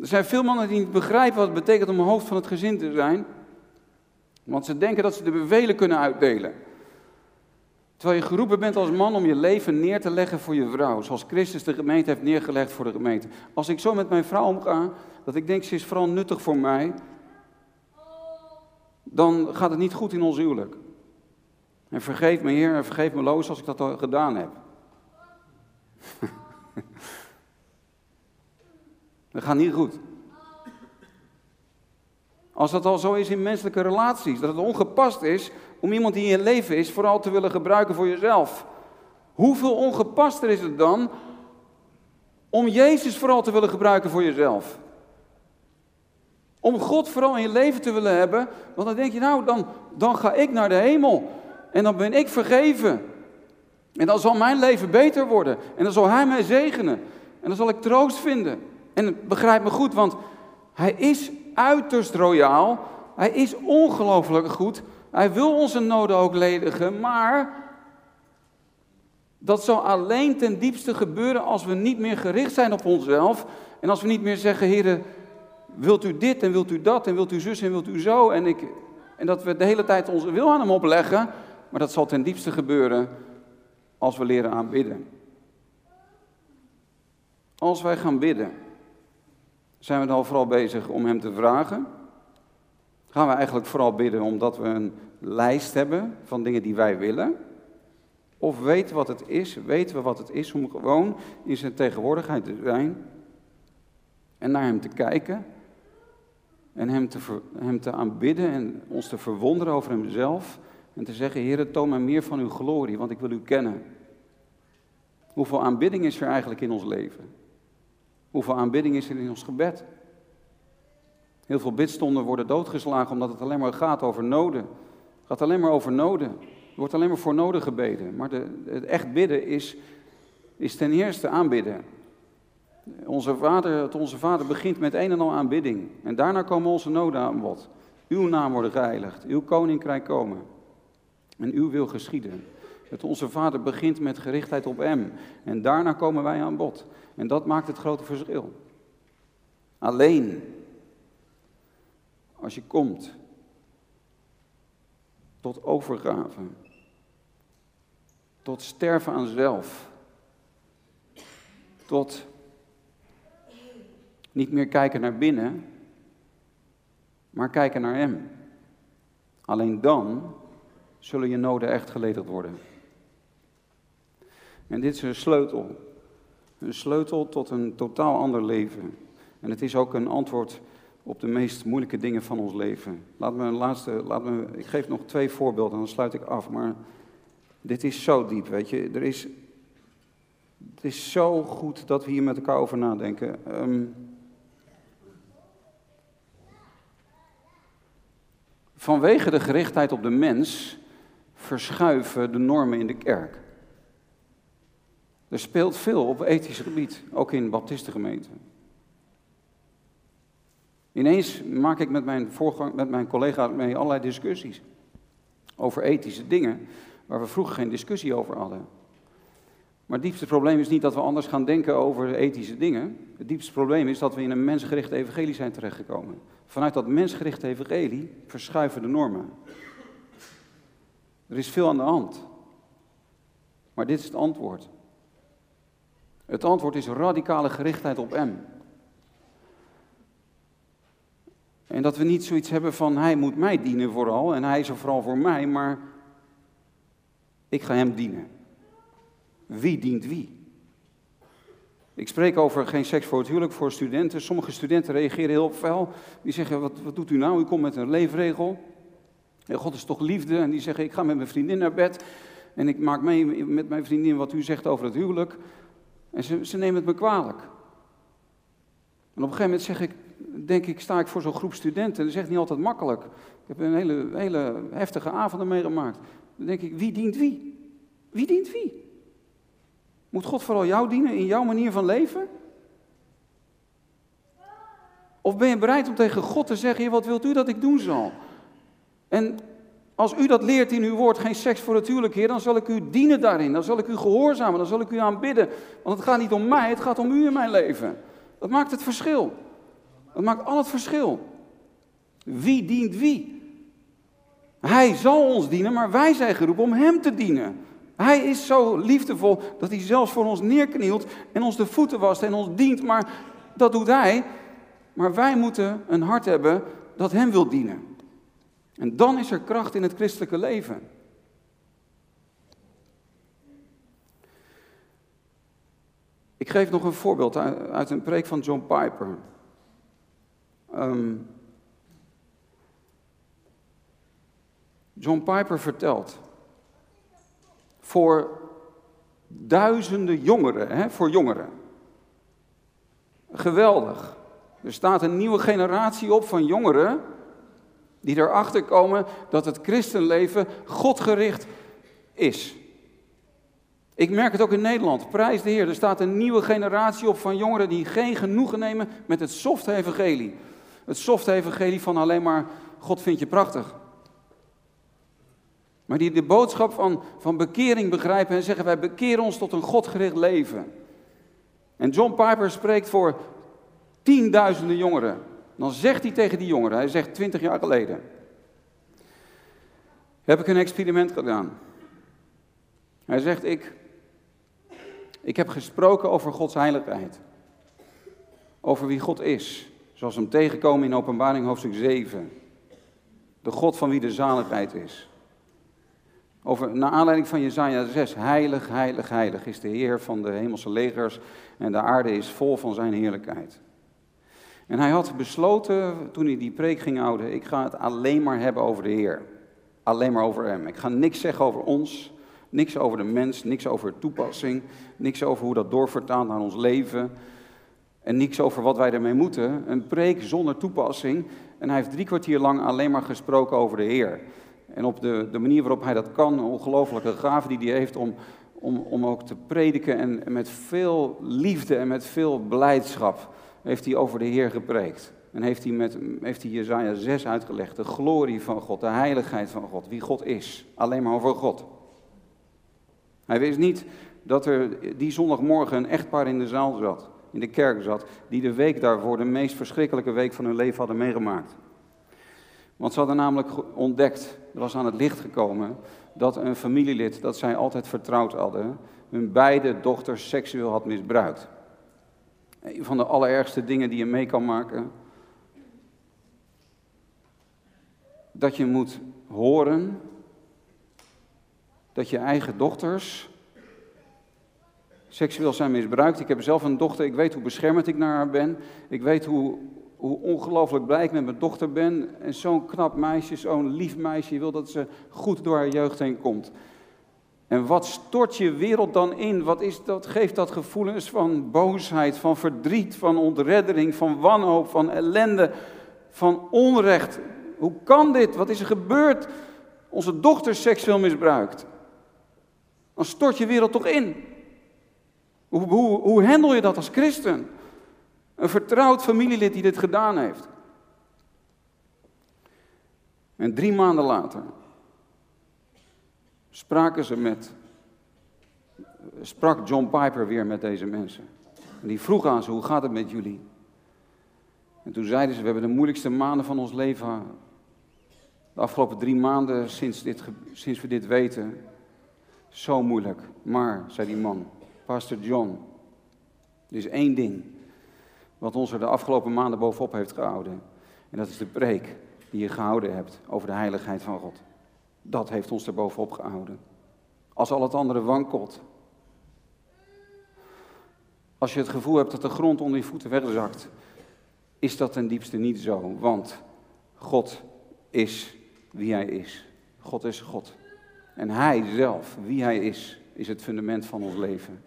Er zijn veel mannen die niet begrijpen wat het betekent om hoofd van het gezin te zijn. Want ze denken dat ze de bevelen kunnen uitdelen. Terwijl je geroepen bent als man om je leven neer te leggen voor je vrouw. Zoals Christus de gemeente heeft neergelegd voor de gemeente. Als ik zo met mijn vrouw omga, dat ik denk ze is vooral nuttig voor mij. Dan gaat het niet goed in ons huwelijk. En vergeef me Heer en vergeef me Loos als ik dat al gedaan heb. dat gaat niet goed. Als dat al zo is in menselijke relaties, dat het ongepast is om iemand die in je leven is vooral te willen gebruiken voor jezelf. Hoeveel ongepaster is het dan om Jezus vooral te willen gebruiken voor jezelf? Om God vooral in je leven te willen hebben, want dan denk je nou, dan, dan ga ik naar de hemel. En dan ben ik vergeven. En dan zal mijn leven beter worden. En dan zal Hij mij zegenen. En dan zal ik troost vinden. En begrijp me goed, want Hij is uiterst royaal. Hij is ongelooflijk goed. Hij wil onze noden ook ledigen. Maar dat zal alleen ten diepste gebeuren als we niet meer gericht zijn op onszelf. En als we niet meer zeggen, heren, wilt u dit en wilt u dat en wilt u zus en wilt u zo. En, ik, en dat we de hele tijd onze wil aan hem opleggen. Maar dat zal ten diepste gebeuren als we leren aanbidden. Als wij gaan bidden, zijn we dan vooral bezig om Hem te vragen? Gaan we eigenlijk vooral bidden omdat we een lijst hebben van dingen die wij willen? Of weten wat het is, weten we wat het is om gewoon in zijn tegenwoordigheid te zijn en naar Hem te kijken en Hem te, hem te aanbidden en ons te verwonderen over Hemzelf en te zeggen, Heer, toon mij meer van uw glorie, want ik wil u kennen. Hoeveel aanbidding is er eigenlijk in ons leven? Hoeveel aanbidding is er in ons gebed? Heel veel bidstonden worden doodgeslagen omdat het alleen maar gaat over noden. Het gaat alleen maar over noden. Er wordt alleen maar voor noden gebeden. Maar de, het echt bidden is, is ten eerste aanbidden. Onze vader, het onze vader begint met een en al aanbidding. En daarna komen onze noden aan bod. Uw naam wordt geheiligd, uw koninkrijk komen. En uw wil geschieden. Het Onze Vader begint met gerichtheid op Hem. En daarna komen wij aan bod. En dat maakt het grote verschil. Alleen als je komt tot overgave, tot sterven aan zelf, tot niet meer kijken naar binnen, maar kijken naar Hem. Alleen dan zullen je noden echt geledigd worden. En dit is een sleutel. Een sleutel tot een totaal ander leven. En het is ook een antwoord op de meest moeilijke dingen van ons leven. Laat me een laatste, laat me, ik geef nog twee voorbeelden en dan sluit ik af. Maar dit is zo diep, weet je. Er is, het is zo goed dat we hier met elkaar over nadenken. Um, vanwege de gerichtheid op de mens verschuiven de normen in de kerk. Er speelt veel op ethisch gebied, ook in baptistengemeenten. Ineens maak ik met mijn, voorgang, met mijn collega mee allerlei discussies over ethische dingen waar we vroeger geen discussie over hadden. Maar het diepste probleem is niet dat we anders gaan denken over ethische dingen. Het diepste probleem is dat we in een mensgerichte evangelie zijn terechtgekomen. Vanuit dat mensgerichte evangelie verschuiven de normen. Er is veel aan de hand. Maar dit is het antwoord. Het antwoord is radicale gerichtheid op M. En dat we niet zoiets hebben van hij moet mij dienen vooral en hij is er vooral voor mij, maar ik ga hem dienen. Wie dient wie? Ik spreek over geen seks voor het huwelijk voor studenten. Sommige studenten reageren heel fel. Die zeggen, wat, wat doet u nou? U komt met een leefregel. God is toch liefde? En die zeggen, ik ga met mijn vriendin naar bed. En ik maak mee met mijn vriendin wat u zegt over het huwelijk. En ze, ze nemen het me kwalijk. En op een gegeven moment zeg ik, denk ik, sta ik voor zo'n groep studenten. Dat is echt niet altijd makkelijk. Ik heb een hele, hele heftige avonden meegemaakt. Dan denk ik, wie dient wie? Wie dient wie? Moet God vooral jou dienen in jouw manier van leven? Of ben je bereid om tegen God te zeggen, wat wilt u dat ik doen zal? En als u dat leert in uw woord, geen seks voor het huwelijk, Heer, dan zal ik u dienen daarin. Dan zal ik u gehoorzamen, dan zal ik u aanbidden. Want het gaat niet om mij, het gaat om u in mijn leven. Dat maakt het verschil. Dat maakt al het verschil. Wie dient wie? Hij zal ons dienen, maar wij zijn geroepen om Hem te dienen. Hij is zo liefdevol dat hij zelfs voor ons neerknielt en ons de voeten wast en ons dient. Maar dat doet Hij. Maar wij moeten een hart hebben dat Hem wil dienen. En dan is er kracht in het christelijke leven. Ik geef nog een voorbeeld uit een preek van John Piper. Um, John Piper vertelt. Voor duizenden jongeren, hè, voor jongeren. Geweldig. Er staat een nieuwe generatie op van jongeren die erachter komen dat het christenleven godgericht is. Ik merk het ook in Nederland. Prijs de Heer. Er staat een nieuwe generatie op van jongeren die geen genoegen nemen met het softe evangelie. Het softe evangelie van alleen maar God vindt je prachtig. Maar die de boodschap van, van bekering begrijpen en zeggen wij bekeren ons tot een godgericht leven. En John Piper spreekt voor tienduizenden jongeren. Dan zegt hij tegen die jongeren, hij zegt twintig jaar geleden, heb ik een experiment gedaan. Hij zegt, ik, ik heb gesproken over Gods heiligheid. Over wie God is. Zoals hem tegenkomen in openbaring hoofdstuk 7. De God van wie de zaligheid is. Over, naar aanleiding van Jezaja 6, heilig, heilig, heilig is de Heer van de hemelse legers en de aarde is vol van zijn heerlijkheid. En hij had besloten, toen hij die preek ging houden, ik ga het alleen maar hebben over de Heer. Alleen maar over Hem. Ik ga niks zeggen over ons, niks over de mens, niks over toepassing, niks over hoe dat doorvertaalt naar ons leven. En niks over wat wij ermee moeten. Een preek zonder toepassing. En hij heeft drie kwartier lang alleen maar gesproken over de Heer. En op de, de manier waarop hij dat kan, een ongelofelijke gave die hij heeft om, om, om ook te prediken. En, en met veel liefde en met veel blijdschap heeft hij over de Heer gepreekt. En heeft hij, met, heeft hij Jezaja 6 uitgelegd. De glorie van God, de heiligheid van God, wie God is. Alleen maar over God. Hij wist niet dat er die zondagmorgen een echtpaar in de zaal zat, in de kerk zat, die de week daarvoor de meest verschrikkelijke week van hun leven hadden meegemaakt. Want ze hadden namelijk ontdekt, er was aan het licht gekomen, dat een familielid dat zij altijd vertrouwd hadden, hun beide dochters seksueel had misbruikt. Een van de allerergste dingen die je mee kan maken. Dat je moet horen dat je eigen dochters seksueel zijn misbruikt. Ik heb zelf een dochter, ik weet hoe beschermend ik naar haar ben. Ik weet hoe, hoe ongelooflijk blij ik met mijn dochter ben. En zo'n knap meisje, zo'n lief meisje, je wil dat ze goed door haar jeugd heen komt. En wat stort je wereld dan in? Wat is dat, geeft dat gevoelens van boosheid, van verdriet, van ontreddering, van wanhoop, van ellende, van onrecht? Hoe kan dit? Wat is er gebeurd? Onze dochter seksueel misbruikt. Dan stort je wereld toch in. Hoe, hoe, hoe handel je dat als christen? Een vertrouwd familielid die dit gedaan heeft. En drie maanden later spraken ze met, sprak John Piper weer met deze mensen. En die vroeg aan ze, hoe gaat het met jullie? En toen zeiden ze, we hebben de moeilijkste maanden van ons leven, de afgelopen drie maanden sinds, dit, sinds we dit weten, zo moeilijk. Maar, zei die man, Pastor John, er is één ding wat ons er de afgelopen maanden bovenop heeft gehouden. En dat is de preek die je gehouden hebt over de heiligheid van God. Dat heeft ons er bovenop gehouden. Als al het andere wankelt. Als je het gevoel hebt dat de grond onder je voeten wegzakt, is dat ten diepste niet zo. Want God is wie Hij is. God is God. En Hij zelf, wie Hij is, is het fundament van ons leven.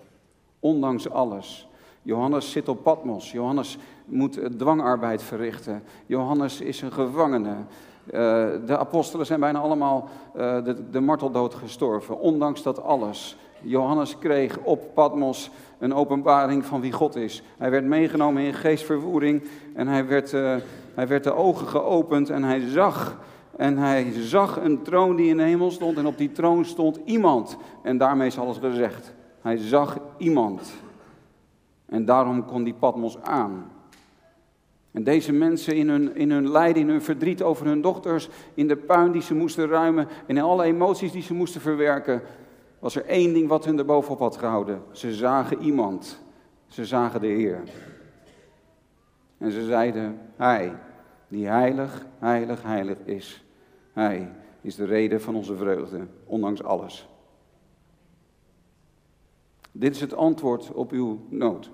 Ondanks alles. Johannes zit op Patmos. Johannes moet dwangarbeid verrichten. Johannes is een gevangene. Eh, de apostelen zijn bijna allemaal uh, de, de marteldood gestorven. Ondanks dat alles. Johannes kreeg op Patmos een openbaring van wie God is. Hij werd meegenomen in geestvervoering en hij werd, uh, hij werd de ogen geopend en hij zag. En hij zag een troon die in de hemel stond en op die troon stond iemand. En daarmee is alles gezegd. Hij zag iemand. En daarom kon die Patmos aan. En deze mensen in hun, in hun lijden, in hun verdriet over hun dochters, in de puin die ze moesten ruimen en in alle emoties die ze moesten verwerken, was er één ding wat hun erbovenop had gehouden. Ze zagen iemand. Ze zagen de Heer. En ze zeiden, Hij, die heilig, heilig, heilig is. Hij is de reden van onze vreugde, ondanks alles. Dit is het antwoord op uw nood.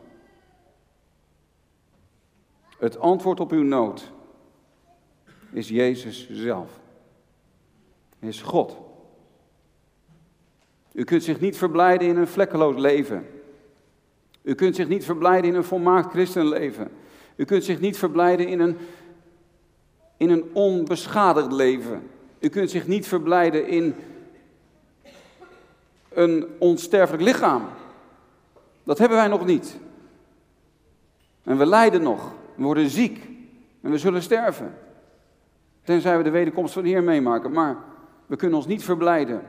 Het antwoord op uw nood is Jezus zelf. Is God. U kunt zich niet verblijden in een vlekkeloos leven. U kunt zich niet verblijden in een volmaakt christenleven. U kunt zich niet verblijden in een, in een onbeschadigd leven. U kunt zich niet verblijden in een onsterfelijk lichaam. Dat hebben wij nog niet. En we lijden nog. We worden ziek. En we zullen sterven. Tenzij we de wederkomst van de Heer meemaken. Maar we kunnen ons niet verblijden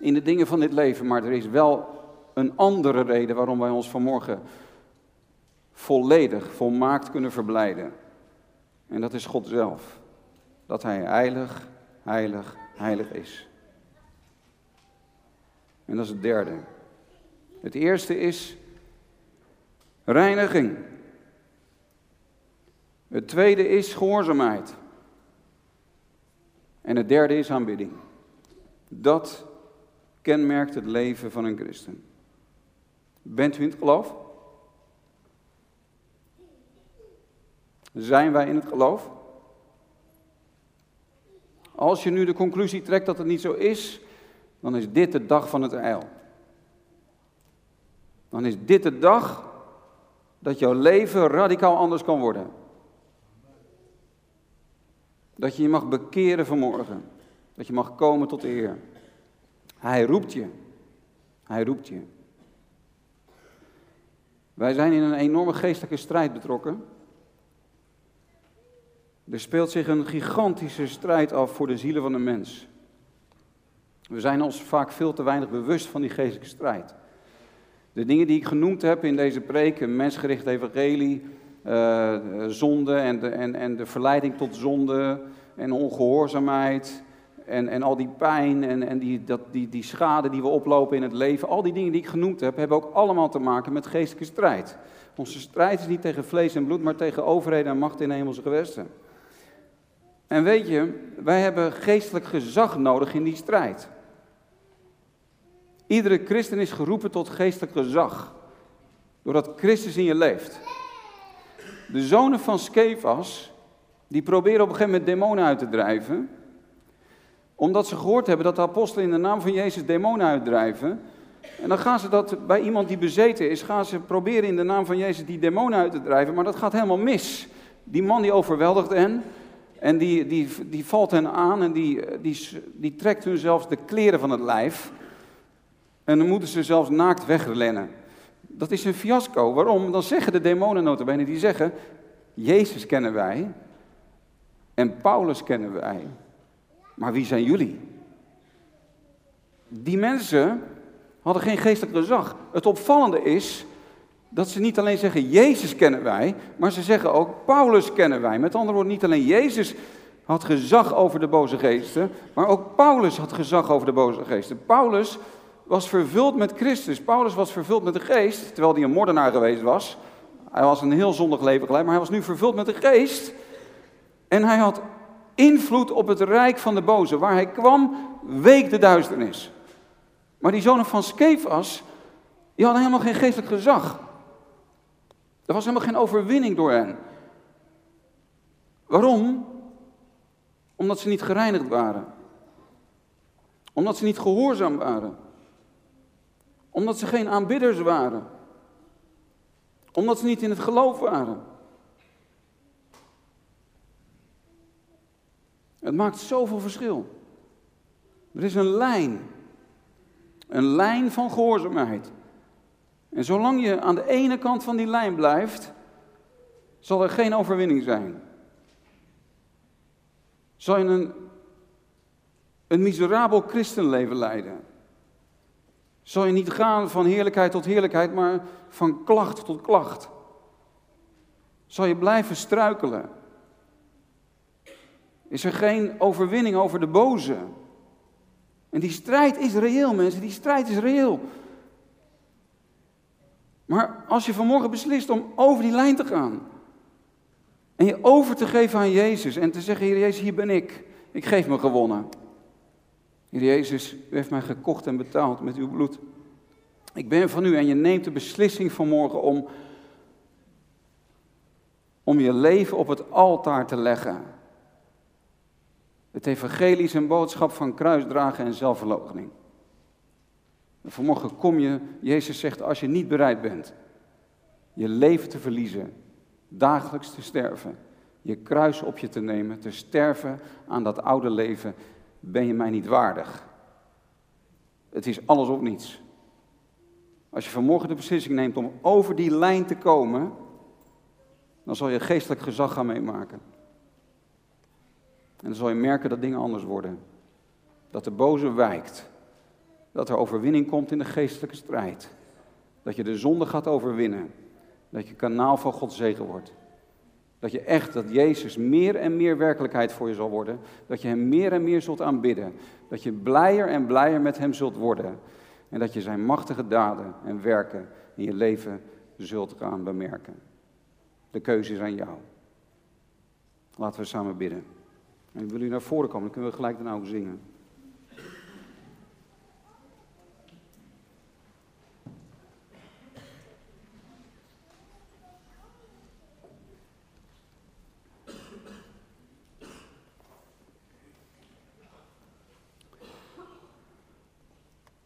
in de dingen van dit leven. Maar er is wel een andere reden waarom wij ons vanmorgen volledig, volmaakt kunnen verblijden. En dat is God zelf. Dat Hij heilig, heilig, heilig is. En dat is het derde. Het eerste is reiniging. Het tweede is gehoorzaamheid. En het derde is aanbidding. Dat kenmerkt het leven van een christen. Bent u in het geloof? Zijn wij in het geloof? Als je nu de conclusie trekt dat het niet zo is, dan is dit de dag van het eil. Dan is dit de dag dat jouw leven radicaal anders kan worden. Dat je je mag bekeren vanmorgen. Dat je mag komen tot de Heer. Hij roept je. Hij roept je. Wij zijn in een enorme geestelijke strijd betrokken. Er speelt zich een gigantische strijd af voor de zielen van de mens. We zijn ons vaak veel te weinig bewust van die geestelijke strijd. De dingen die ik genoemd heb in deze preek, een mensgericht evangelie, uh, zonde en de, en, en de verleiding tot zonde en ongehoorzaamheid en, en al die pijn en, en die, dat, die, die schade die we oplopen in het leven, al die dingen die ik genoemd heb, hebben ook allemaal te maken met geestelijke strijd. Onze strijd is niet tegen vlees en bloed, maar tegen overheden en macht in hemelse gewesten. En weet je, wij hebben geestelijk gezag nodig in die strijd. Iedere christen is geroepen tot geestelijk gezag. Doordat Christus in je leeft. De zonen van Skefas, die proberen op een gegeven moment demonen uit te drijven. Omdat ze gehoord hebben dat de apostelen in de naam van Jezus demonen uitdrijven. En dan gaan ze dat bij iemand die bezeten is, gaan ze proberen in de naam van Jezus die demonen uit te drijven. Maar dat gaat helemaal mis. Die man die overweldigt hen. En die, die, die valt hen aan en die, die, die trekt hun zelfs de kleren van het lijf. En dan moeten ze zelfs naakt wegrennen. Dat is een fiasco. Waarom? Dan zeggen de demonen notabene, die zeggen, Jezus kennen wij en Paulus kennen wij. Maar wie zijn jullie? Die mensen hadden geen geestelijk gezag. Het opvallende is dat ze niet alleen zeggen Jezus kennen wij, maar ze zeggen ook Paulus kennen wij. Met andere woorden, niet alleen Jezus had gezag over de boze geesten, maar ook Paulus had gezag over de boze geesten. Paulus was vervuld met Christus. Paulus was vervuld met de geest, terwijl hij een moordenaar geweest was. Hij was een heel zondig leven geleid, maar hij was nu vervuld met de geest. En hij had invloed op het rijk van de boze. Waar hij kwam, week de duisternis. Maar die zonen van Skefas, die hadden helemaal geen geestelijk gezag. Er was helemaal geen overwinning door hen. Waarom? Omdat ze niet gereinigd waren. Omdat ze niet gehoorzaam waren. Omdat ze geen aanbidders waren. Omdat ze niet in het geloof waren. Het maakt zoveel verschil. Er is een lijn. Een lijn van gehoorzaamheid. En zolang je aan de ene kant van die lijn blijft, zal er geen overwinning zijn. Zal je een, een miserabel christenleven leiden. Zal je niet gaan van heerlijkheid tot heerlijkheid, maar van klacht tot klacht. Zal je blijven struikelen. Is er geen overwinning over de boze. En die strijd is reëel, mensen, die strijd is reëel. Maar als je vanmorgen beslist om over die lijn te gaan. En je over te geven aan Jezus en te zeggen, Heer Jezus, hier ben ik. Ik geef me gewonnen. Heer Jezus, u heeft mij gekocht en betaald met uw bloed. Ik ben van u en je neemt de beslissing vanmorgen om, om je leven op het altaar te leggen. Het evangelie is een boodschap van kruisdragen en zelfverloochening. Vanmorgen kom je, Jezus zegt, als je niet bereid bent je leven te verliezen, dagelijks te sterven, je kruis op je te nemen, te sterven aan dat oude leven, ben je mij niet waardig. Het is alles of niets. Als je vanmorgen de beslissing neemt om over die lijn te komen, dan zal je geestelijk gezag gaan meemaken. En dan zal je merken dat dingen anders worden. Dat de boze wijkt dat er overwinning komt in de geestelijke strijd. Dat je de zonde gaat overwinnen. Dat je kanaal van Gods zegen wordt. Dat je echt, dat Jezus meer en meer werkelijkheid voor je zal worden. Dat je Hem meer en meer zult aanbidden. Dat je blijer en blijer met Hem zult worden. En dat je Zijn machtige daden en werken in je leven zult gaan bemerken. De keuze is aan jou. Laten we samen bidden. En wil u naar voren komen, dan kunnen we gelijk daarna ook zingen.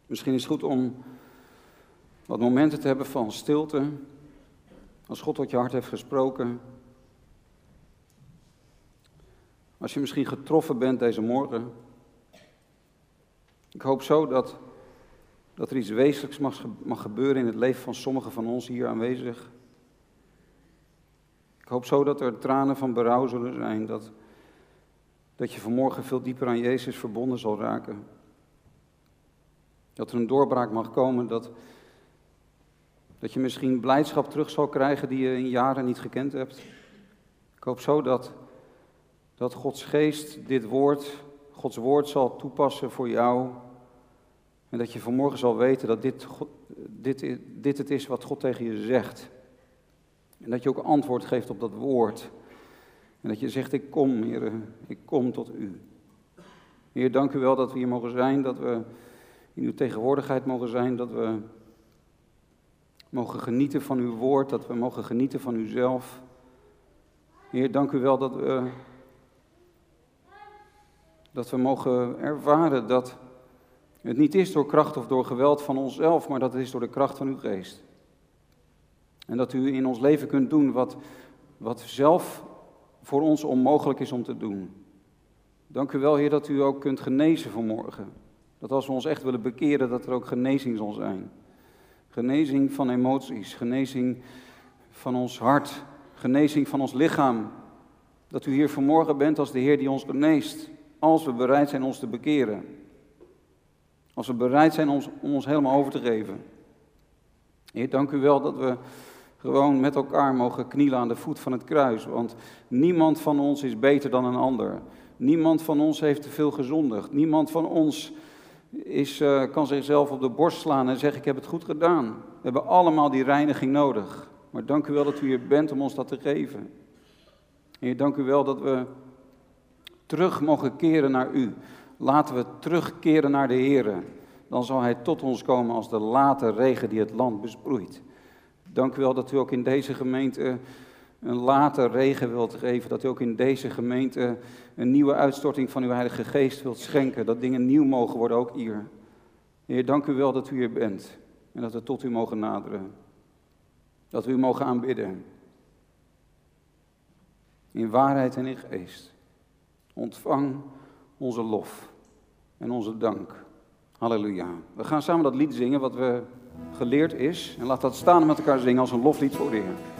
Misschien is het goed om wat momenten te hebben van stilte. Als God tot je hart heeft gesproken. Als je misschien getroffen bent deze morgen. Ik hoop zo dat, dat er iets wezenlijks mag, mag gebeuren in het leven van sommigen van ons hier aanwezig. Ik hoop zo dat er tranen van berouw zullen zijn. Dat, dat je vanmorgen veel dieper aan Jezus verbonden zal raken. Dat er een doorbraak mag komen, dat, dat je misschien blijdschap terug zal krijgen die je in jaren niet gekend hebt. Ik hoop zo dat, dat Gods geest dit woord, Gods woord zal toepassen voor jou. En dat je vanmorgen zal weten dat dit, dit, dit het is wat God tegen je zegt. En dat je ook antwoord geeft op dat woord. En dat je zegt, ik kom, Heer, ik kom tot u. Heer, dank u wel dat we hier mogen zijn, dat we in uw tegenwoordigheid mogen zijn, dat we mogen genieten van uw woord, dat we mogen genieten van uzelf. Heer, dank u wel dat we, dat we mogen ervaren dat het niet is door kracht of door geweld van onszelf, maar dat het is door de kracht van uw geest. En dat u in ons leven kunt doen wat, wat zelf voor ons onmogelijk is om te doen. Dank u wel, Heer, dat u ook kunt genezen vanmorgen. Dat als we ons echt willen bekeren, dat er ook genezing zal zijn. Genezing van emoties, genezing van ons hart, genezing van ons lichaam. Dat u hier vanmorgen bent als de Heer die ons geneest, als we bereid zijn ons te bekeren. Als we bereid zijn om ons helemaal over te geven. Heer, dank u wel dat we gewoon met elkaar mogen knielen aan de voet van het kruis. Want niemand van ons is beter dan een ander. Niemand van ons heeft te veel gezondigd. Niemand van ons is, uh, kan zichzelf op de borst slaan en zeggen: Ik heb het goed gedaan. We hebben allemaal die reiniging nodig. Maar dank u wel dat u hier bent om ons dat te geven. Heer, dank u wel dat we terug mogen keren naar u. Laten we terugkeren naar de Heer. Dan zal Hij tot ons komen als de late regen die het land besproeit. Dank u wel dat u ook in deze gemeente een late regen wilt geven. Dat u ook in deze gemeente een nieuwe uitstorting van uw Heilige Geest wilt schenken. Dat dingen nieuw mogen worden, ook hier. Heer, dank u wel dat u hier bent. En dat we tot u mogen naderen. Dat we u mogen aanbidden. In waarheid en in geest. Ontvang onze lof en onze dank. Halleluja. We gaan samen dat lied zingen wat we geleerd is. En laat dat staan met elkaar zingen als een loflied voor de Heer.